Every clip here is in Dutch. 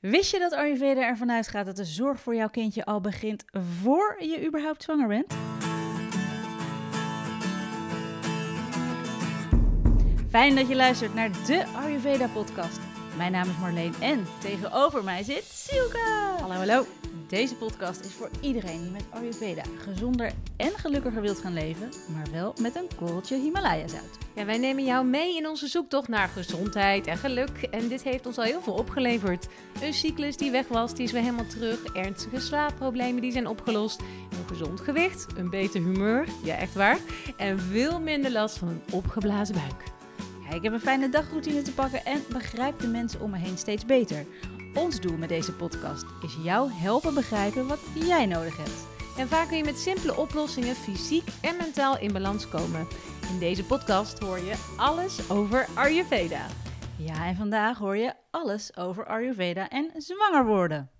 Wist je dat Ayurveda ervan uitgaat dat de zorg voor jouw kindje al begint voor je überhaupt zwanger bent? Fijn dat je luistert naar de Ayurveda podcast. Mijn naam is Marleen en tegenover mij zit Silke. Hallo, hallo. Deze podcast is voor iedereen die met Ayurveda gezonder en gelukkiger wilt gaan leven, maar wel met een korreltje Himalaya zout. Ja, wij nemen jou mee in onze zoektocht naar gezondheid en geluk. En dit heeft ons al heel veel opgeleverd. Een cyclus die weg was, die is weer helemaal terug. Ernstige slaapproblemen die zijn opgelost. Een gezond gewicht, een beter humeur, ja echt waar. En veel minder last van een opgeblazen buik. Ja, ik heb een fijne dagroutine te pakken en begrijp de mensen om me heen steeds beter. Ons doel met deze podcast is jou helpen begrijpen wat jij nodig hebt. En vaak kun je met simpele oplossingen fysiek en mentaal in balans komen. In deze podcast hoor je alles over Ayurveda. Ja, en vandaag hoor je alles over Ayurveda en zwanger worden.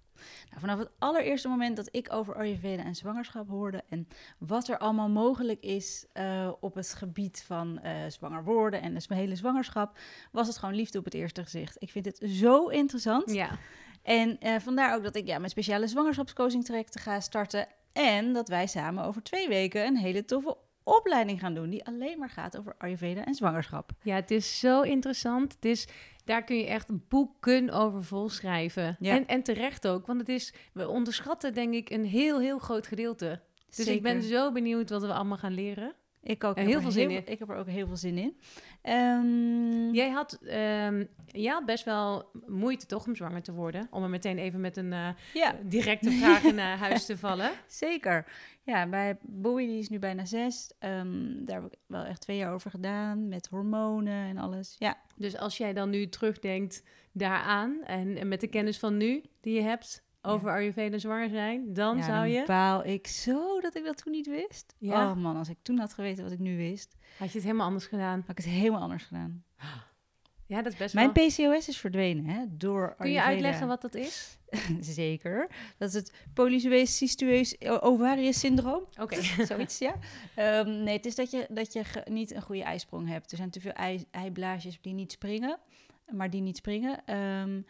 Nou, vanaf het allereerste moment dat ik over Ayurveda en zwangerschap hoorde en wat er allemaal mogelijk is uh, op het gebied van uh, zwanger worden en de hele zwangerschap, was het gewoon liefde op het eerste gezicht. Ik vind het zo interessant. Ja. En uh, vandaar ook dat ik ja, mijn speciale zwangerschapscoaching traject ga starten. En dat wij samen over twee weken een hele toffe opleiding gaan doen die alleen maar gaat over Ayurveda en zwangerschap. Ja, het is zo interessant. Het is, daar kun je echt boeken over volschrijven. Ja. En, en terecht ook, want het is, we onderschatten denk ik een heel, heel groot gedeelte. Dus ik ben zo benieuwd wat we allemaal gaan leren. Ik ook. Heel veel zin in. Ik heb er ook heel veel zin in. Ehm, Jij had, ehm, jij had best wel moeite toch om zwanger te worden. Om er meteen even met een eh, ja, directe vraag in eh, huis te vallen. zeker. Ja, bij Bowie, die is nu bijna zes. Ehm, daar heb ik wel echt twee jaar over gedaan. Met hormonen en alles. Ja, Dus als jij dan nu terugdenkt daaraan en, en met de kennis van nu die je hebt over Ayurveda zwanger zijn, dan ja, zou je... baal ik zo dat ik dat toen niet wist. Ja. Oh man, als ik toen had geweten wat ik nu wist, Had je het helemaal anders gedaan? had ik het helemaal anders gedaan. Ja, dat is best Mijn wel... PCOS is verdwenen, hè, door Kun je Ayurveda. uitleggen wat dat is? Zeker. Dat is het polycysteus cystueus ovarius syndroom. Oké. Zoiets, ja. Ehm, nee, het is dat je, dat je niet een goede eisprong hebt. Er zijn te veel ei, eiblaasjes die niet springen, maar die niet springen. Ehm,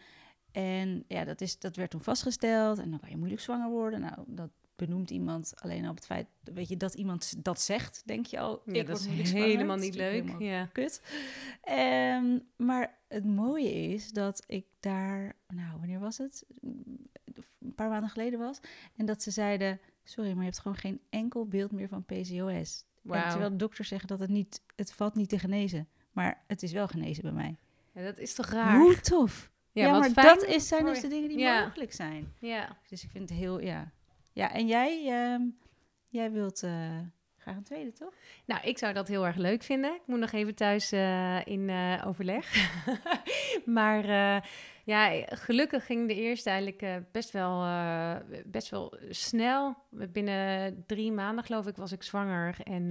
en ja, dat, is, dat werd toen vastgesteld. En dan kan je moeilijk zwanger worden. Nou, dat benoemt iemand alleen al op het feit, weet je, dat iemand dat zegt, denk je al. Ja, ik dat word is helemaal niet leuk. helemaal Ja. kut. Ehm, maar het mooie is dat ik daar, nou, wanneer was het? Een paar maanden geleden was. En dat ze zeiden, sorry, maar je hebt gewoon geen enkel beeld meer van PCOS. En terwijl de dokters zeggen dat het niet, het valt niet te genezen. Maar het is wel genezen bij mij. Ja, dat is toch raar? Hoe tof. Ja, maar fijn dat is, zijn dus de dingen die Ja. mogelijk zijn. Ja. Dus ik vind het heel, ja. Ja, en jij, ehm, jij wilt eh, graag een tweede, toch? Nou, ik zou dat heel erg leuk vinden. Ik moet nog even thuis eh, in eh, overleg. maar ja, gelukkig ging de eerste eigenlijk best, wel, best wel snel. Binnen drie maanden, geloof ik, was ik zwanger. En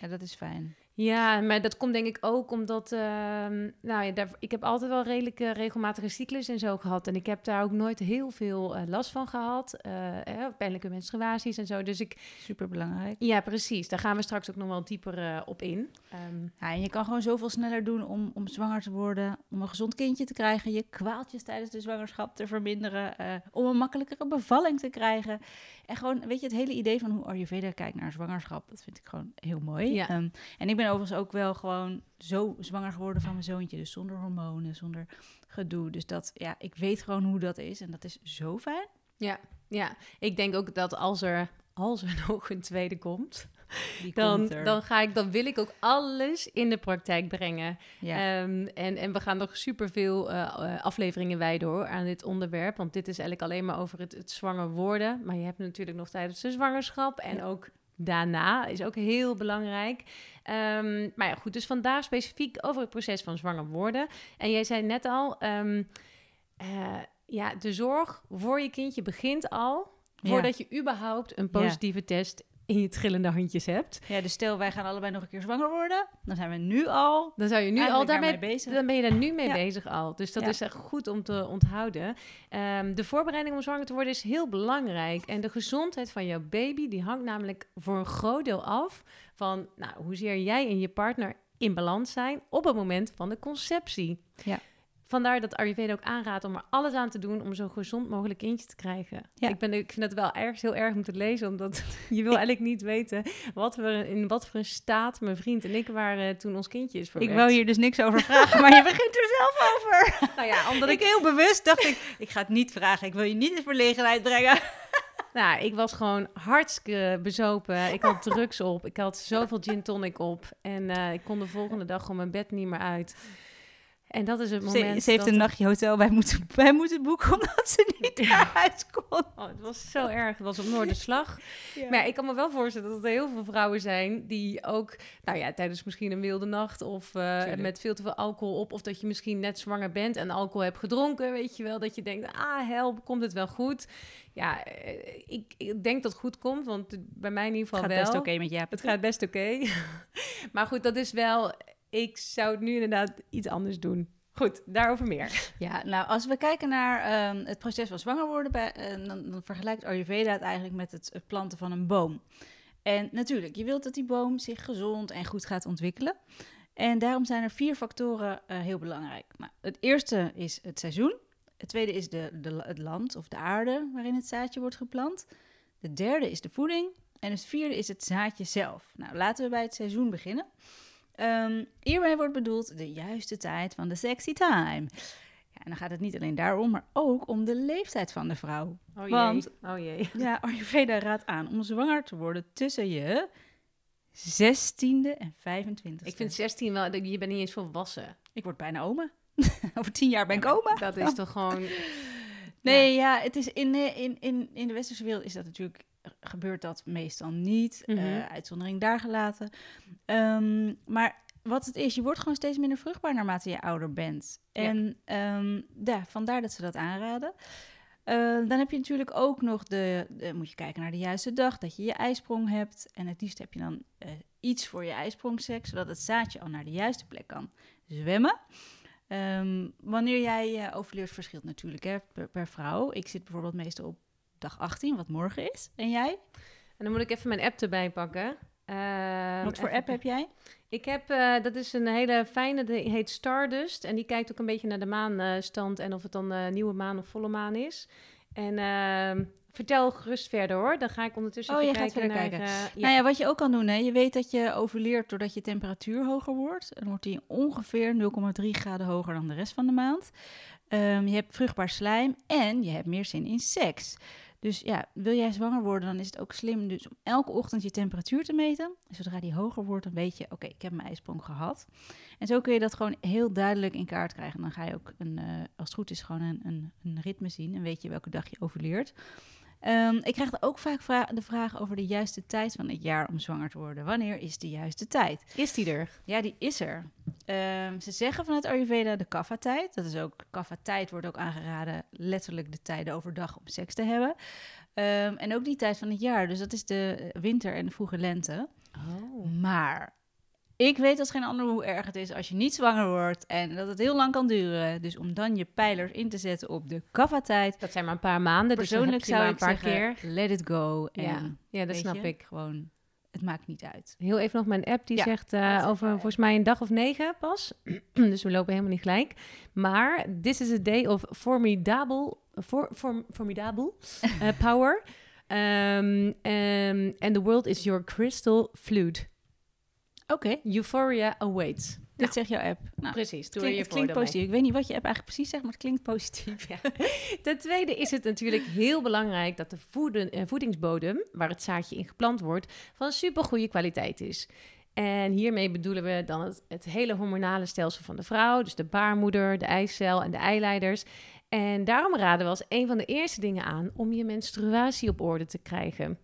Ja, dat is fijn. Ja, maar dat komt denk ik ook omdat... ehm, nou ja, daar, ik heb altijd wel redelijk regelmatige cyclus en zo gehad. En ik heb daar ook nooit heel veel eh, last van gehad. eh eh, pijnlijke menstruaties en zo. Dus ik... Super belangrijk. Ja, precies. Daar gaan we straks ook nog wel dieper op in. Ehm, Ja, en je kan gewoon zoveel sneller doen om, om zwanger te worden, om een gezond kindje te krijgen, je kwaaltjes tijdens de zwangerschap te verminderen, om een makkelijkere bevalling te krijgen. En gewoon, weet je, het hele idee van hoe Ayurveda kijkt naar zwangerschap, dat vind ik gewoon heel mooi. Ja. Ehm, en ik ben overigens ook wel gewoon zo zwanger geworden van mijn zoontje, dus zonder hormonen, zonder gedoe. Dus dat, ja, ik weet gewoon hoe dat is en dat is zo fijn. Ja, ja, ik denk ook dat als er, als er nog een tweede komt, dan, dan, ga ik, dan wil ik ook alles in de praktijk brengen. ja. Ehm, en, en we gaan nog superveel eh, afleveringen wijden hoor, aan dit onderwerp. Want dit is eigenlijk alleen maar over het, het zwanger worden. Maar je hebt natuurlijk nog tijdens de zwangerschap en Ja. ook daarna is ook heel belangrijk. Ehm, maar ja, goed, dus vandaag specifiek over het proces van zwanger worden. En jij zei net al, ehm, eh, ja, de zorg voor je kindje begint al Ja. voordat je überhaupt een positieve test in je trillende handjes hebt. ja, dus stel wij gaan allebei nog een keer zwanger worden, dan zijn we nu al Dan zou je nu al daarmee bezig. Dan ben je daar nu mee Ja. bezig al. Dus dat Ja. is echt goed om te onthouden. Ehm, de voorbereiding om zwanger te worden is heel belangrijk. En de gezondheid van jouw baby, die hangt namelijk voor een groot deel af van nou, hoezeer jij en je partner in balans zijn op het moment van de conceptie. Ja. Vandaar dat Ayurveda ook aanraadt om er alles aan te doen om zo gezond mogelijk kindje te krijgen. Ja. Ik, ben, ik vind het wel ergens heel erg om te lezen, omdat je wil eigenlijk niet weten wat we, in wat voor een staat mijn vriend en ik waren toen ons kindje is Ik wou hier dus niks over vragen, maar je begint er zelf over. Nou ja, omdat ik ik, heel bewust dacht ik, ik ga het niet vragen. Ik wil je niet in verlegenheid brengen. nou, ik was gewoon hartstikke bezopen. Ik had drugs op. Ik had zoveel gin tonic op. En eh, ik kon de volgende dag gewoon mijn bed niet meer uit. En dat is het Ze, moment ze heeft dat een nachtje hotel bij moeten, bij moeten boeken omdat ze niet naar huis kon. Oh, het was zo erg. Het was op Noorderslag. Maar ja, ik kan me wel voorstellen dat er heel veel vrouwen zijn die ook, nou ja, tijdens misschien een wilde nacht of eh, met veel te veel alcohol op, of dat je misschien net zwanger bent en alcohol hebt gedronken, weet je wel, dat je denkt, ah, help, komt het wel goed? Ja, eh, ik, ik denk dat het goed komt, want het- bij mij in ieder Het geval gaat wel. best oké met Jaap. Het gaat best oké. maar goed, dat is wel, ik zou het nu inderdaad iets anders doen. Goed, daarover meer. Ja, nou, als we kijken naar ehm, het proces van zwanger worden, bij, eh, dan, vergelijkt Ayurveda het eigenlijk met het, het planten van een boom. En natuurlijk, je wilt dat die boom zich gezond en goed gaat ontwikkelen. En daarom zijn er vier factoren eh, heel belangrijk. Nou, het eerste is het seizoen. Het tweede is de, de, het land of de aarde waarin het zaadje wordt geplant. De derde is de voeding. En het vierde is het zaadje zelf. Nou, laten we bij het seizoen beginnen. Hierbij wordt bedoeld de juiste tijd van de sexy time. Ja, en dan gaat het niet alleen daarom, maar ook om de leeftijd van de vrouw. Oh jee. Want- oh jee. Ja, Ayurveda raadt aan om zwanger te worden tussen je 16e en 25e. Ik vind 16 wel, je bent niet eens volwassen. Ik word bijna oma. Over tien jaar ben ik oma. Dat is toch gewoon... Nee, ja, het is in, eh, in, in, in de westerse wereld is dat natuurlijk gebeurt dat meestal niet. Mhm. eh, uitzondering daar gelaten. Ehm, maar wat het is, je wordt gewoon steeds minder vruchtbaar naarmate je ouder bent. Ja. En ehm, ja, vandaar dat ze dat aanraden. Eh, dan heb je natuurlijk ook nog de, de- moet je kijken naar de juiste dag, dat je je ijsprong hebt. En het liefst heb je dan eh, iets voor je ijsprongseks, zodat het zaadje al naar de juiste plek kan zwemmen. Ehm, wanneer jij eh overleert verschilt natuurlijk hè, per, per vrouw. Ik zit bijvoorbeeld meestal op dag 18, wat morgen is. En jij? En dan moet ik even mijn app erbij pakken. Ehm, wat voor even- app heb jij? Ik heb, eh, dat is een hele fijne, die heet Stardust. En die kijkt ook een beetje naar de maanstand en of het dan eh, nieuwe maan of volle maan is. En ehm, vertel gerust verder hoor. Dan ga ik ondertussen Oh, even je gaat verder naar... kijken. eh, ja. Nou ja, wat je ook kan doen, hè, je weet dat je overleert doordat je temperatuur hoger wordt. Dan wordt die ongeveer 0,3 graden hoger dan de rest van de maand. Ehm, je hebt vruchtbaar slijm en je hebt meer zin in seks. Dus ja, wil jij zwanger worden, dan is het ook slim dus om elke ochtend je temperatuur te meten. En zodra die hoger wordt, dan weet je, oké, ik heb mijn ijsprong gehad. En zo kun je dat gewoon heel duidelijk in kaart krijgen. Dan ga je ook, een, eh, als het goed is, gewoon een, een, een ritme zien en weet je welke dag je overleert. Ehm, ik krijg ook vaak vra- de vraag over de juiste tijd van het jaar om zwanger te worden. Wanneer is de juiste tijd? Is die er? Ja, die is er. Ehm, ze zeggen vanuit Ayurveda de kaffa-tijd. Dat is ook, kaffa-tijd wordt ook aangeraden, letterlijk de tijden overdag om seks te hebben. Ehm, en ook die tijd van het jaar, dus dat is de winter en de vroege lente. Oh. Maar ik weet als geen ander hoe erg het is als je niet zwanger wordt en dat het heel lang kan duren. Dus om dan je pijlers in te zetten op de kaffa-tijd. Dat zijn maar een paar maanden, Persoonlijk dus heb je zou maar ik een paar zeggen, keer. let it go. En Ja, ja dat snap je, ik. Gewoon, het maakt niet uit. Heel even nog mijn app, die Ja, zegt eh, over waar. volgens mij een dag of negen pas. dus we lopen helemaal niet gelijk. Maar this is a day of formidable, for, form, formidable eh, power. Um, um, and the world is your crystal flute. Oké, Euphoria awaits. dit zegt jouw app. Nou, Precies, doe klink- je het klinkt mee. positief. Ik weet niet wat je app eigenlijk precies zegt, maar het klinkt positief. Ja. Ten tweede is het natuurlijk heel belangrijk dat de voeden, eh, voedingsbodem, waar het zaadje in geplant wordt, van supergoeie kwaliteit is. En hiermee bedoelen we dan het, het hele hormonale stelsel van de vrouw, dus de baarmoeder, de eicel en de eileiders. En daarom raden we als een van de eerste dingen aan om je menstruatie op orde te krijgen.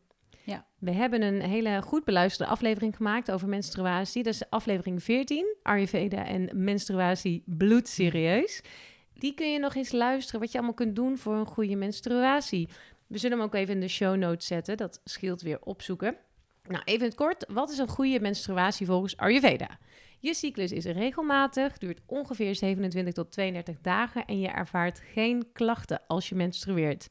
Ja. We hebben een hele goed beluisterde aflevering gemaakt over menstruatie. Dat is aflevering 14, Ayurveda en menstruatie bloedserieus. Die kun je nog eens luisteren wat je allemaal kunt doen voor een goede menstruatie. We zullen hem ook even in de show notes zetten. Dat scheelt weer opzoeken. Nou, even het kort. Wat is een goede menstruatie volgens Ayurveda? Je cyclus is regelmatig, duurt ongeveer 27 tot 32 dagen en je ervaart geen klachten als je menstrueert.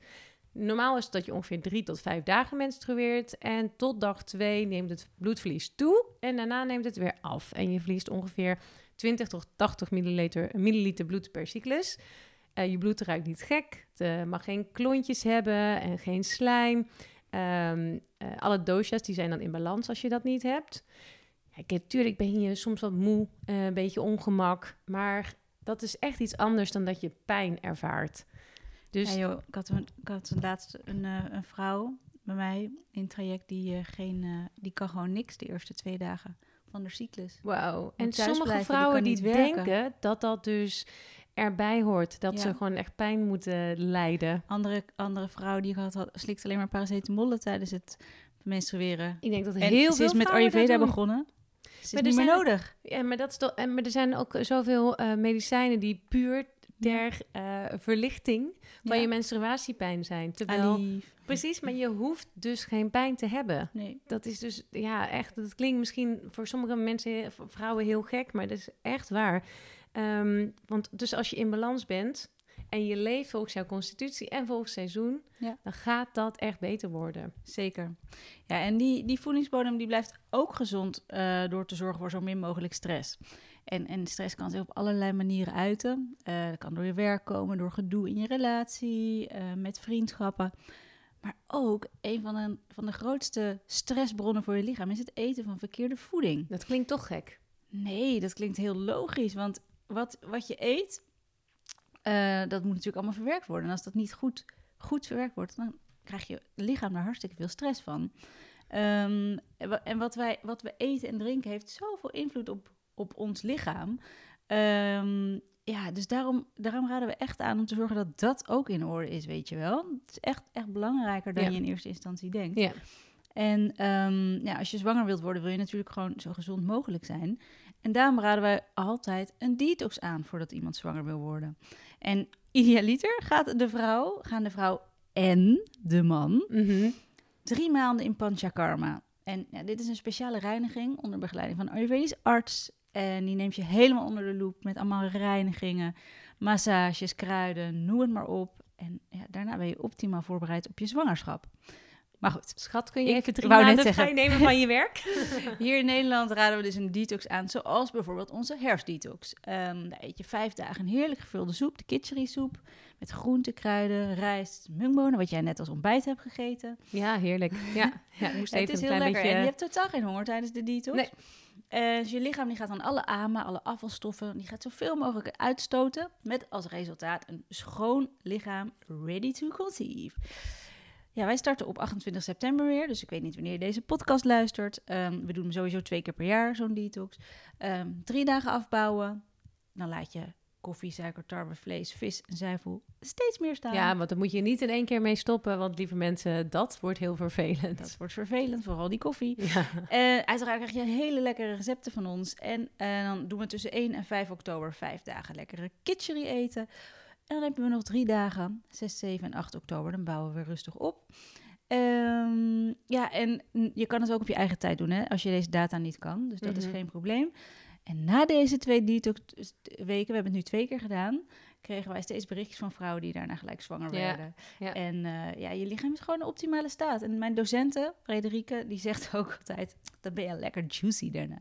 Normaal is dat je ongeveer 3 tot 5 dagen menstrueert en tot dag 2 neemt het bloedverlies toe en daarna neemt het weer af. En je verliest ongeveer 20 tot 80 milliliter, bloed per cyclus. Eh, je bloed ruikt niet gek. Het eh, mag geen klontjes hebben en geen slijm. Ehm, eh, alle dosa's die zijn dan in balans als je dat niet hebt. Ja, natuurlijk ben je soms wat moe, een beetje ongemak. Maar dat is echt iets anders dan dat je pijn ervaart. Dus... Ja, joh, ik had, een, ik had een laatst een, een vrouw bij mij in het traject die, geen, die kan gewoon niks de eerste twee dagen van de cyclus. Wauw. En sommige vrouwen die, die denken dat dat dus erbij hoort. Dat ze gewoon echt pijn moeten lijden. Andere, andere vrouw die had, had slikt alleen maar paracetamol tijdens het menstrueren. Ik denk dat heel ze veel is met Ayurveda begonnen. Ze is niet meer nodig. Ja, maar, dat is toch, en, maar er zijn ook zoveel uh, medicijnen die puur ter uh, verlichting van je menstruatiepijn zijn. Terwijl, precies, maar je hoeft dus geen pijn te hebben. Nee. Dat is dus, ja, echt, dat klinkt misschien voor sommige mensen, voor vrouwen heel gek, maar dat is echt waar. Um, want dus als je in balans bent en je leeft volgens jouw constitutie en volgens seizoen, ja. dan gaat dat echt beter worden. Zeker. Ja, en die, die voedingsbodem die blijft ook gezond uh, door te zorgen voor zo min mogelijk stress. En, en stress kan zich op allerlei manieren uiten. Uh, dat kan door je werk komen, door gedoe in je relatie, uh, met vriendschappen. Maar ook een van de, van de grootste stressbronnen voor je lichaam is het eten van verkeerde voeding. Dat klinkt toch gek? Nee, dat klinkt heel logisch. Want wat, wat je eet, uh, dat moet natuurlijk allemaal verwerkt worden. En als dat niet goed, goed verwerkt wordt, dan krijg je lichaam daar hartstikke veel stress van. Um, en wat, wij, wat we eten en drinken heeft zoveel invloed op, op ons lichaam. Um, ja, dus daarom, daarom raden we echt aan om te zorgen dat dat ook in orde is, weet je wel. Het is echt, echt belangrijker dan je in eerste instantie denkt. Ja. En um, ja, als je zwanger wilt worden, wil je natuurlijk gewoon zo gezond mogelijk zijn. En daarom raden wij altijd een detox aan voordat iemand zwanger wil worden. En idealiter gaat de vrouw, gaan de vrouw en de man mm drie maanden in panchakarma. En ja, dit is een speciale reiniging onder begeleiding van een Ayurvedisch arts. En die neemt je helemaal onder de loep met allemaal reinigingen, massages, kruiden, noem het maar op. En ja, daarna ben je optimaal voorbereid op je zwangerschap. Maar goed. Schat, kun je even drie maanden vrij nemen van je werk? Hier in Nederland raden we dus een detox aan, zoals bijvoorbeeld onze herfstdetox. Um, daar eet je vijf dagen een heerlijk gevulde soep, de kitchery soep, met groente, kruiden, rijst, mungbonen, wat jij net als ontbijt hebt gegeten. Ja, heerlijk. Ja, ja moest even het is heel lekker beetje... en je hebt totaal geen honger tijdens de detox. Nee. Uh, dus je lichaam die gaat dan alle AMA, alle afvalstoffen, die gaat zoveel mogelijk uitstoten. Met als resultaat een schoon lichaam ready to conceive. Ja, wij starten op 28 september weer. Dus ik weet niet wanneer je deze podcast luistert. Um, we doen sowieso twee keer per jaar, zo'n detox. Um, drie dagen afbouwen. Dan laat je koffie, suiker, tarwe, vlees, vis en zuivel steeds meer staan. Ja, want dan moet je niet in één keer mee stoppen. Want lieve mensen, dat wordt heel vervelend. Dat wordt vervelend, vooral die koffie. Ja. En uiteraard krijg je hele lekkere recepten van ons. En, en dan doen we tussen 1 en 5 oktober vijf dagen lekkere kitchery eten. En dan hebben we nog drie dagen, 6, 7 en 8 oktober. Dan bouwen we rustig op. Um, ja, en je kan het ook op je eigen tijd doen, hè, als je deze data niet kan. Dus dat mm -hmm. is geen probleem. En na deze twee detox weken, we hebben het nu twee keer gedaan, kregen wij steeds berichtjes van vrouwen die daarna gelijk zwanger werden. Ja. En uh, ja, je lichaam is gewoon een optimale staat. En mijn docenten, Frederike, die zegt ook altijd, dan ben je lekker juicy daarna.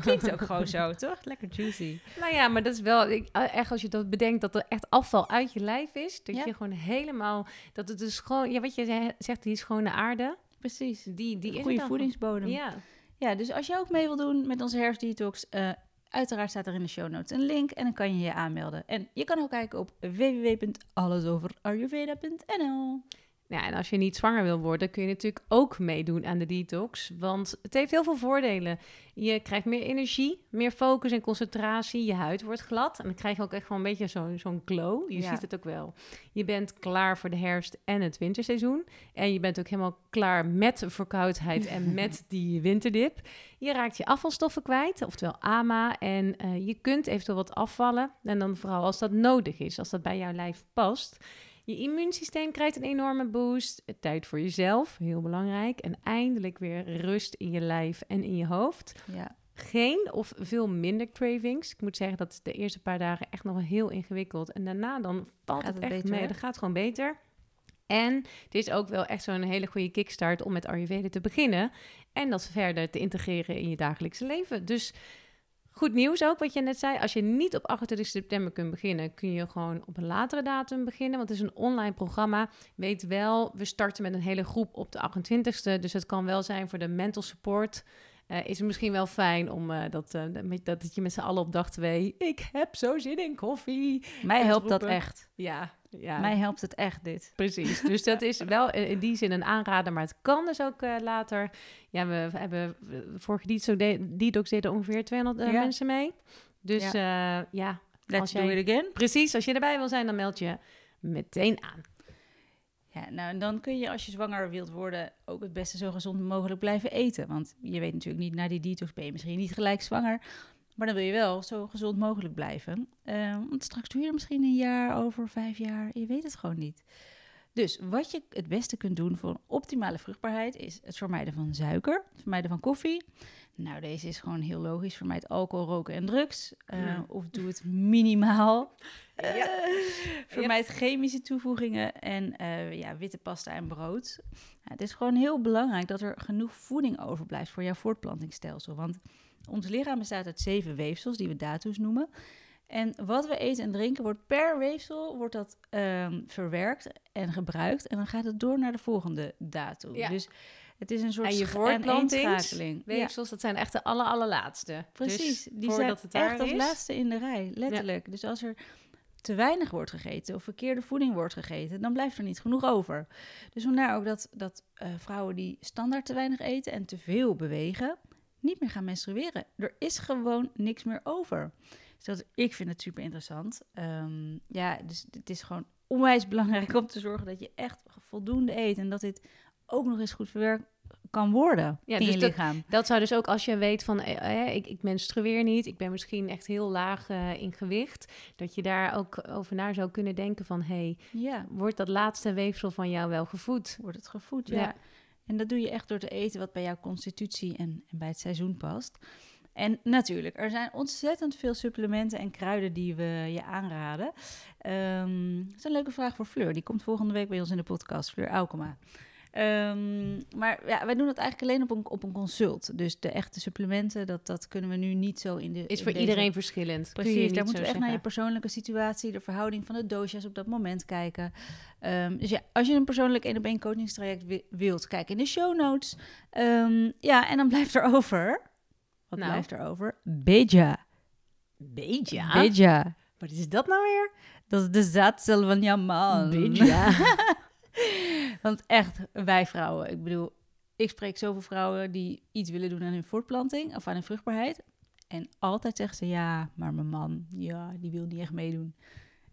Klinkt ook gewoon zo, toch? Lekker juicy. Nou ja, maar dat is wel, ik, eh, echt als je dat bedenkt, dat er echt afval uit je lijf is, dat ja. je gewoon helemaal, dat het dus gewoon, ja wat je zegt, die schone aarde. Precies. Die, die goede voedingsbodem. Ja. Ja, dus als je ook mee wil doen met onze herfstdetox, uh, Uiteraard staat er in de show notes een link en dan kan je je aanmelden. En je kan ook kijken op www.allesoverayurveda.nl. Ja, en als je niet zwanger wil worden, kun je natuurlijk ook meedoen aan de detox. Want het heeft heel veel voordelen. Je krijgt meer energie, meer focus en concentratie. Je huid wordt glad. En dan krijg je ook echt gewoon een beetje zo'n zo'n glow. Je ziet het ook wel. Je bent klaar voor de herfst en het winterseizoen. En je bent ook helemaal klaar met verkoudheid en met die winterdip. Je raakt je afvalstoffen kwijt, oftewel AMA. En uh, je kunt eventueel wat afvallen. En dan vooral als dat nodig is, als dat bij jouw lijf past. Je immuunsysteem krijgt een enorme boost. Tijd voor jezelf, heel belangrijk. En eindelijk weer rust in je lijf en in je hoofd. Ja. Geen of veel minder cravings. Ik moet zeggen dat de eerste paar dagen echt nog wel heel ingewikkeld. En daarna dan valt het, het echt beter, mee. Dat gaat gewoon beter. En het is ook wel echt zo'n hele goede kickstart om met Ayurveda te beginnen. En dat verder te integreren in je dagelijkse leven. Dus Goed nieuws ook, wat je net zei. Als je niet op 28 september kunt beginnen, kun je gewoon op een latere datum beginnen. Want het is een online programma. Weet wel, we starten met een hele groep op de 28ste. Dus het kan wel zijn voor de mental support. Uh, is het misschien wel fijn om uh, dat, uh, dat, dat je met z'n allen op dag twee... Ik heb zo zin in koffie. Mij helpt dat echt. Ja, ja. Mij helpt het echt, dit. Precies. Dus dat is wel in die zin een aanrader. Maar het kan dus ook later. Ja, we hebben vorige detox deden ongeveer 200 ja. mensen mee. Dus ja, ja Let's als jij, do it again. Precies. Als je erbij wil zijn, dan meld je meteen aan. Ja, nou, dan kun je als je zwanger wilt worden ook het beste zo gezond mogelijk blijven eten. Want je weet natuurlijk niet, na die detox ben je misschien niet gelijk zwanger. Maar dan wil je wel zo gezond mogelijk blijven. Uh, want straks doe je misschien een jaar over, vijf jaar. Je weet het gewoon niet. Dus wat je het beste kunt doen voor een optimale vruchtbaarheid is het vermijden van suiker, het vermijden van koffie. Nou, deze is gewoon heel logisch. Vermijd alcohol, roken en drugs. Uh, Of doe het minimaal. Ja. Uh, vermijd chemische toevoegingen en uh, ja, witte pasta en brood. het is gewoon heel belangrijk dat er genoeg voeding overblijft voor jouw voortplantingsstelsel. Want ons lichaam bestaat uit zeven weefsels, die we datus noemen. En wat we eten en drinken wordt per weefsel wordt dat um, verwerkt en gebruikt. En dan gaat het door naar de volgende datum. Ja. Dus het is een soort en je voortplantingsweefsels, ja. dat zijn echt de aller, allerlaatste. Precies, dus die zijn het echt als laatste in de rij, letterlijk. Ja. Dus als er te weinig wordt gegeten of verkeerde voeding wordt gegeten, dan blijft er niet genoeg over. Dus vandaar ook dat, dat uh, vrouwen die standaard te weinig eten en te veel bewegen, niet meer gaan menstrueren. Er is gewoon niks meer over. Dus dat, ik vind het super interessant. Um, ja, dus het is gewoon onwijs belangrijk om te zorgen dat je echt voldoende eet en dat dit ook nog eens goed verwerkt kan worden ja, in dus je lichaam. Dat zou dus ook als je weet van, eh, eh, ik, ik menstrueer niet, ik ben misschien echt heel laag uh, in gewicht, dat je daar ook over na zou kunnen denken van, hey, ja. wordt dat laatste weefsel van jou wel gevoed? Wordt het gevoed, ja. ja. En dat doe je echt door te eten wat bij jouw constitutie en, en bij het seizoen past. En natuurlijk, er zijn ontzettend veel supplementen en kruiden die we je aanraden. Um, dat is een leuke vraag voor Fleur. Die komt volgende week bij ons in de podcast, Fleur Aukema. Um, maar ja, wij doen dat eigenlijk alleen op een, op een consult. Dus de echte supplementen, dat, dat kunnen we nu niet zo in de. Is voor iedereen verschillend. Precies, daar moeten we echt naar je persoonlijke situatie, de verhouding van de dosjes op dat moment kijken. Um, dus ja, als je een persoonlijk één op één coachingstraject wilt, kijk in de show notes. Um, ja, en dan blijft er over. Wat nou. blijft er over? Beja. Beja? Beja. Wat is dat nou weer? Dat is de zaadcel van jouw man. Beja. Want echt, wij vrouwen, ik bedoel, ik spreek zoveel vrouwen die iets willen doen aan hun voortplanting of aan hun vruchtbaarheid. En altijd zeggen ze ja, maar mijn man, ja, die wil niet echt meedoen.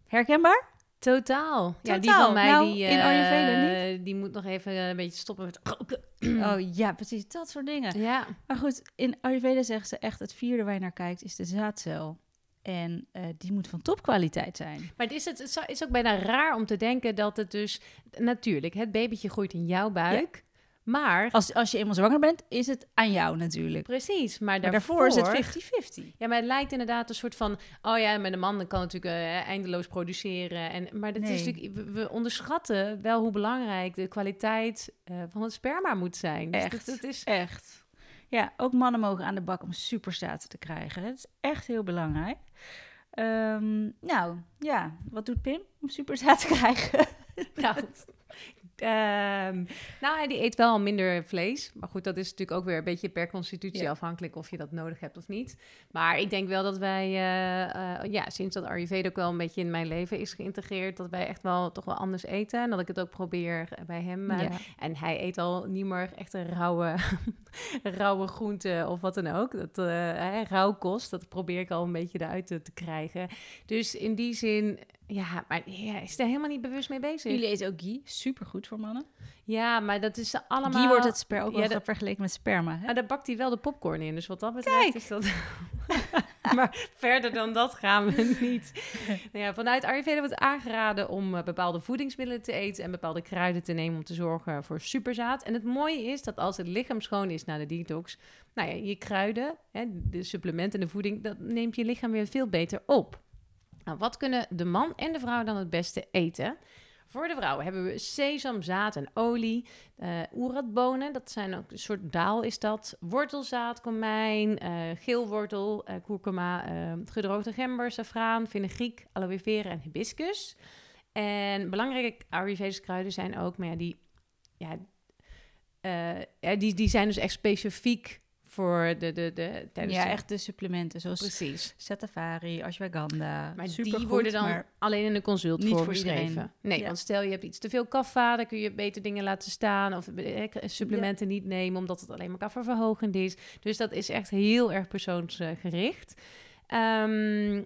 Herkenbaar? Totaal. Ja, die van mij, nou, die, in Ayurveda niet. die moet nog even een beetje stoppen met roken. Oh ja, precies, dat soort dingen. Ja. Maar goed, in Ayurveda zeggen ze echt, het vierde waar je naar kijkt is de zaadcel. En uh, die moet van topkwaliteit zijn. Maar is het, het is ook bijna raar om te denken dat het dus... Natuurlijk, het babytje groeit in jouw buik. Maar... Als, als je eenmaal zwanger bent, is het aan jou natuurlijk. Precies, maar, maar daarvoor, is het 50-50. Ja, maar het lijkt inderdaad een soort van... Oh ja, met een man kan natuurlijk uh, eindeloos produceren. En, maar dat is natuurlijk, we, onderschatten wel hoe belangrijk de kwaliteit uh, van het sperma moet zijn. Dus echt, dat, is... echt. Ja, ook mannen mogen aan de bak om superstaten te krijgen. Het is echt heel belangrijk. Um, nou, ja, wat doet Pim om superstaten te krijgen? nou, Um, nou, die eet wel minder vlees. Maar goed, dat is natuurlijk ook weer een beetje per constitutie afhankelijk of je dat nodig hebt of niet. Maar ik denk wel dat wij, uh, uh, ja, sinds dat Ayurveda ook wel een beetje in mijn leven is geïntegreerd, dat wij echt wel toch wel anders eten. En dat ik het ook probeer bij hem. Uh, En hij eet al niet meer echt een rauwe, rauwe groente of wat dan ook. Dat rauw kost, dat probeer ik al een beetje eruit te, te krijgen. Dus in die zin ja, maar ja, is er helemaal niet bewust mee bezig. Jullie eten ook ghee, supergoed voor mannen. Ja, maar dat is allemaal... Ghee wordt het sper ook wel ja, vergeleken met sperma. Hè? Maar daar bakt hij wel de popcorn in, dus wat dat betreft Kijk. is dat... maar verder dan dat gaan we niet. nou ja, vanuit Ayurveda wordt aangeraden om uh, bepaalde voedingsmiddelen te eten en bepaalde kruiden te nemen om te zorgen voor superzaad. En het mooie is dat als het lichaam schoon is na de detox, nou ja, je kruiden, hè, de supplementen en de voeding, dat neemt je lichaam weer veel beter op. Nou, wat kunnen de man en de vrouw dan het beste eten? Voor de vrouwen hebben we sesamzaad en olie. eh oeratbonen, dat zijn ook een soort daal is dat. Wortelzaad, komijn, eh geelwortel, eh kurkuma, gedroogde gember, safraan, fenugreek, aloe vera en hibiscus. En belangrijke Ayurvedische kruiden zijn ook, maar ja, die, ja, die, die zijn dus echt specifiek voor de, de, de tijdens ja, de- echt de supplementen zoals precies. Setavari, ashwagandha. Maar Supergoed, die worden dan maar alleen in een consult niet voor iedereen. Nee, Ja. want stel je hebt iets te veel kaffa, dan kun je beter dingen laten staan of eh, supplementen niet nemen omdat het alleen maar kafferverhogend is. Dus dat is echt heel erg persoonsgericht. Ehm,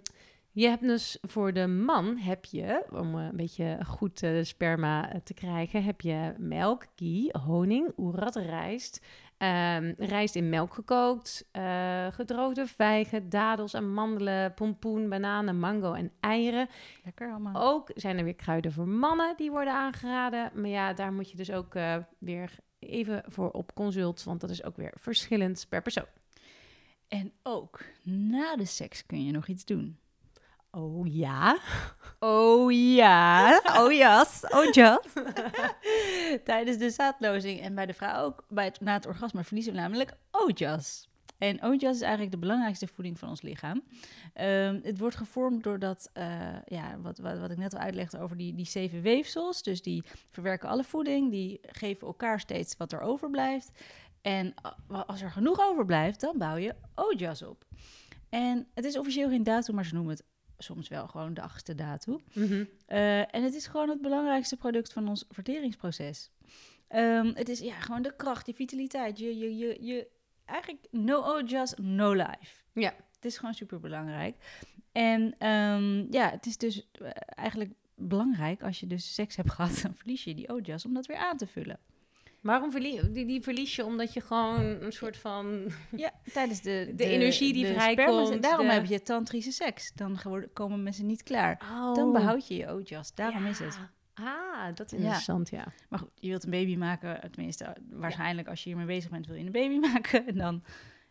je hebt dus voor de man heb je, om eh, een beetje goed eh, sperma eh, te krijgen, heb je melk, ghee, honing, oerat, rijst. Ehm, rijst in melk gekookt, eh, gedroogde vijgen, dadels, amandelen, pompoen, bananen, mango en eieren. lekker allemaal. Ook zijn er weer kruiden voor mannen die worden aangeraden. Maar ja, daar moet je dus ook eh, weer even voor op consult, want dat is ook weer verschillend per persoon. En ook na de seks kun je nog iets doen. Oh ja? Oh ja, oh yes, oh. Tijdens de zaadlozing en bij de vrouw ook, bij het, na het orgasme verliezen we namelijk ojas. En ojas is eigenlijk de belangrijkste voeding van ons lichaam. Ehm, het wordt gevormd doordat, eh, ja, wat, wat, wat ik net al uitlegde over die, die zeven weefsels. Dus die verwerken alle voeding, die geven elkaar steeds wat er overblijft. En als er genoeg overblijft, dan bouw je ojas op. En het is officieel geen datum, maar ze noemen het soms wel gewoon de achtste datum. Mhm. Eh, en het is gewoon het belangrijkste product van ons verteringsproces. Ehm, het is ja, gewoon de kracht, die vitaliteit. Je, je, je, je, eigenlijk no ojas, no life. Ja. Het is gewoon super belangrijk. En ehm, ja, het is dus eh, eigenlijk belangrijk als je dus seks hebt gehad, dan verlies je die ojas om dat weer aan te vullen. Waarom verlie die, die verlies je? Omdat je gewoon een soort van... Ja, tijdens de, De energie die sperma- vrijkomt, Daarom de- heb je tantrische seks. Dan komen mensen niet klaar. Oh. Dan behoud je je ojas. Daarom Ja. is het. Ah, dat is interessant, ja. Maar goed, je wilt een baby maken. Tenminste, waarschijnlijk als je hiermee bezig bent, wil je een baby maken. En dan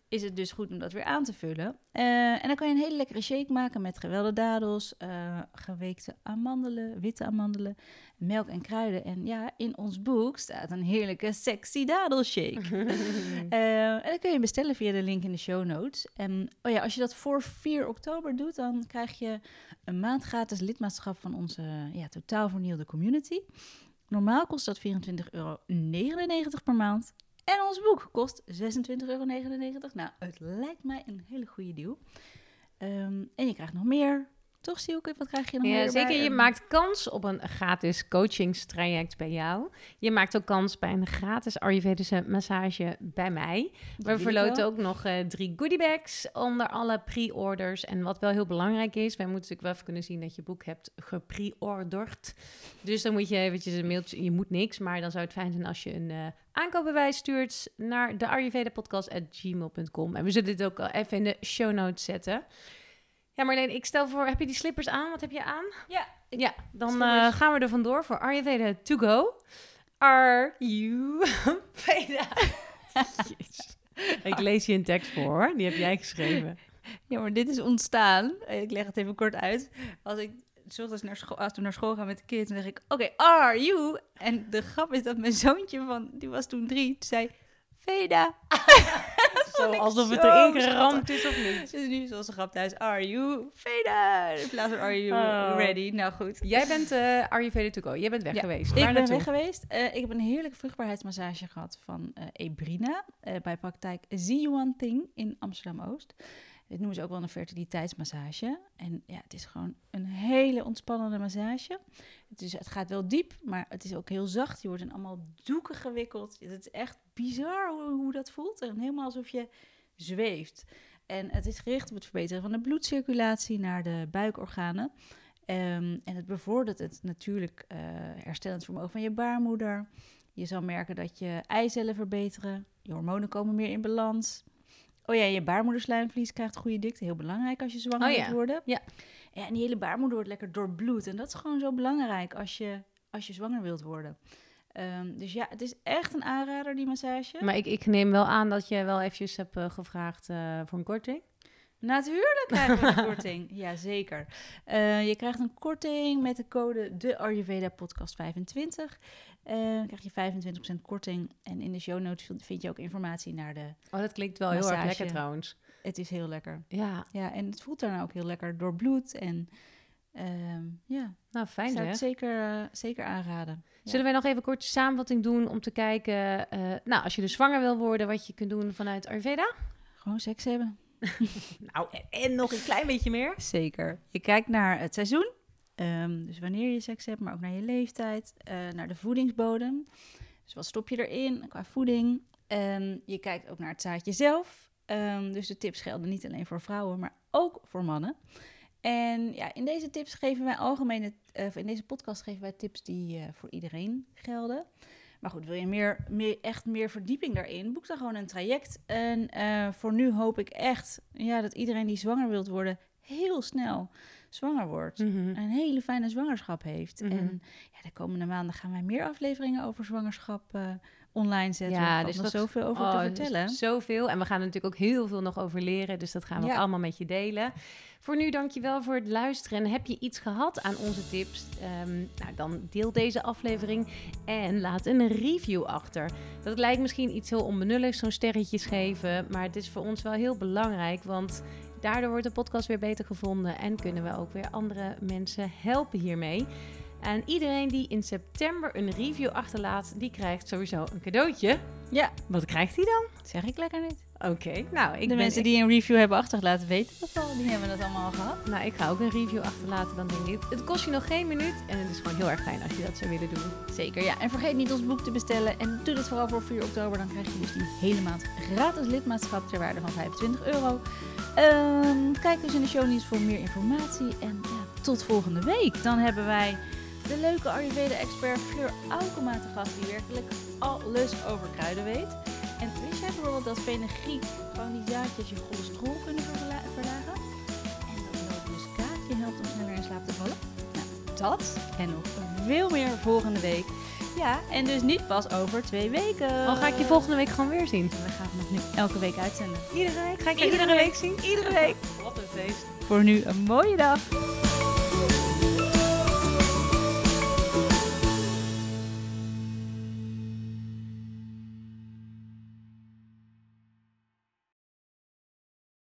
is het dus goed om dat weer aan te vullen. Eh, en dan kan je een hele lekkere shake maken met gewelde dadels, eh, geweekte amandelen, witte amandelen, melk en kruiden. En ja, in ons boek staat een heerlijke sexy dadelshake. Eh, en dat kun je bestellen via de link in de show notes. En oh ja, als je dat voor 4 oktober doet, dan krijg je een maand gratis lidmaatschap van onze ja, totaal vernielde community. Normaal kost dat 24,99 euro per maand. En ons boek kost 26,99 euro. Nou, het lijkt mij een hele goede deal. Ehm, en je krijgt nog meer. Toch, Sielke? Wat krijg je meer Ja, erbij? zeker. Je maakt kans op een gratis coachingstraject bij jou. Je maakt ook kans bij een gratis Ayurvedische massage bij mij. dat We ik verloten ook nog eh, drie goodiebags onder alle pre-orders. En wat wel heel belangrijk is, wij moeten natuurlijk wel even kunnen zien dat je boek hebt gepre-orderd. Dus dan moet je eventjes een mailtje, je moet niks, maar dan zou het fijn zijn als je een eh, aankoopbewijs stuurt naar de ayurvedapodcast.gmail.com. En we zullen dit ook al even in de show notes zetten. Ja, Marleen, ik stel voor, heb je die slippers aan? Wat heb je aan? Ja, ik- Ja, dan eh, gaan we er vandoor voor Ayurveda to go. Are you Veda? Ik lees je een tekst voor, hoor. Die heb jij geschreven. Ja, maar dit is ontstaan. Ik leg het even kort uit. Als ik s ochtends naar school, als we naar school gaan met de kids, dan zeg ik, oké, are you? En de grap is dat mijn zoontje van, die was toen drie, zei, Veda. Zo, alsof het erin geramd is of niet. Dus nu is onze grap thuis, are you Veda? In plaats van, are you Oh. ready? Nou goed. Jij bent eh Ayurveda to go. Jij bent weg Ja, geweest. Ik ben weg geweest. Eh, ik heb een heerlijke vruchtbaarheidsmassage gehad van eh, Ebrina bij praktijk See One Thing in Amsterdam-Oost. Dit noemen ze ook wel een fertiliteitsmassage. En ja, het is gewoon een hele ontspannende massage. Het, is, het gaat wel diep, maar het is ook heel zacht. Je wordt in allemaal doeken gewikkeld. Het is echt bizar hoe, dat voelt. En helemaal alsof je zweeft. En het is gericht op het verbeteren van de bloedcirculatie naar de buikorganen. Ehm, en het bevordert het natuurlijk eh, herstellend vermogen van je baarmoeder. Je zal merken dat je eicellen verbeteren. Je hormonen komen meer in balans. Oh ja, je baarmoederslijmvlies krijgt goede dikte. Heel belangrijk als je zwanger Oh ja, wilt worden. ja. ja. En die hele baarmoeder wordt lekker doorbloed. En dat is gewoon zo belangrijk als je, als je zwanger wilt worden. Ehm, dus ja, het is echt een aanrader, die massage. Maar ik, ik neem wel aan dat je wel eventjes hebt eh, gevraagd eh, voor een korting. Natuurlijk krijgen we een korting. Jazeker. Uh, je krijgt een korting met de code de Ayurveda podcast 25. Dan krijg je 25% korting. En in de show notes vind je ook informatie naar de Oh, dat klinkt wel heel erg lekker trouwens. Het is heel lekker. Ja. Ja, en het voelt daarna ook heel lekker door bloed. En ehm, ja, nou fijn ik zou hè? het zeker, uh, zeker aanraden. Zullen wij nog even kort samenvatting doen om te kijken, uh, nou, als je dus zwanger wil worden, wat je kunt doen vanuit Ayurveda? Gewoon seks hebben. nou, en nog een klein beetje meer. Zeker. Je kijkt naar het seizoen, um, dus wanneer je seks hebt, maar ook naar je leeftijd, uh, naar de voedingsbodem. Dus wat stop je erin qua voeding? En je kijkt ook naar het zaadje zelf. Um, dus de tips gelden niet alleen voor vrouwen, maar ook voor mannen. En ja, in deze tips geven wij algemene, uh, in deze podcast geven wij tips die uh, voor iedereen gelden. Maar goed, wil je meer, meer, echt meer verdieping daarin, boek dan gewoon een traject. En voor nu hoop ik echt ja, dat iedereen die zwanger wilt worden, heel snel zwanger wordt. Mm -hmm. Een hele fijne zwangerschap heeft. Mhm. En ja, de komende maanden gaan wij meer afleveringen over zwangerschap uh, online zetten. Ja, er dus nog dat- zoveel over Oh, te dus vertellen. Zoveel. En we gaan er natuurlijk ook heel veel nog over leren. Dus dat gaan we Ja. ook allemaal met je delen. Voor nu dankjewel voor het luisteren. En heb je iets gehad aan onze tips? Ehm, nou, dan deel deze aflevering en laat een review achter. Dat lijkt misschien iets heel onbenulligs, zo'n sterretjes geven. Maar het is voor ons wel heel belangrijk. Want daardoor wordt de podcast weer beter gevonden. En kunnen we ook weer andere mensen helpen hiermee. En iedereen die in september een review achterlaat, die krijgt sowieso een cadeautje. Ja, Wat krijgt hij dan? zeg ik lekker niet. Oké, nou, ik de ben, mensen die een review hebben achtergelaten weten dat al. Die hebben dat allemaal al gehad. Nou, ik ga ook een review achterlaten, dan denk ik. Het kost je nog geen minuut en het is gewoon heel erg fijn als je dat zou willen doen. Zeker, ja. En vergeet niet ons boek te bestellen. En doe dit vooral voor 4 oktober. Dan krijg je dus die hele maand gratis lidmaatschap ter waarde van 25 euro. Ehm, kijk dus in de show notes voor meer informatie. En tot volgende week. Dan hebben wij de leuke Ayurveda-expert Fleur Aukema te gast. Die werkelijk alles over kruiden weet. En wist jij bijvoorbeeld dat fenugreek gewoon die zaadjes je cholesterol kunnen verla- verlagen? En dat nootmuskaatje helpt om sneller in slaap te vallen? Nou, dat en nog veel meer volgende week. Ja, en dus niet pas over twee weken. Al ga ik je volgende week gewoon weer zien. We gaan het nog nu elke week uitzenden. Iedere week? Ga ik je Iedere iedere week. week zien? Iedere week. Wat een feest. Voor nu een mooie dag.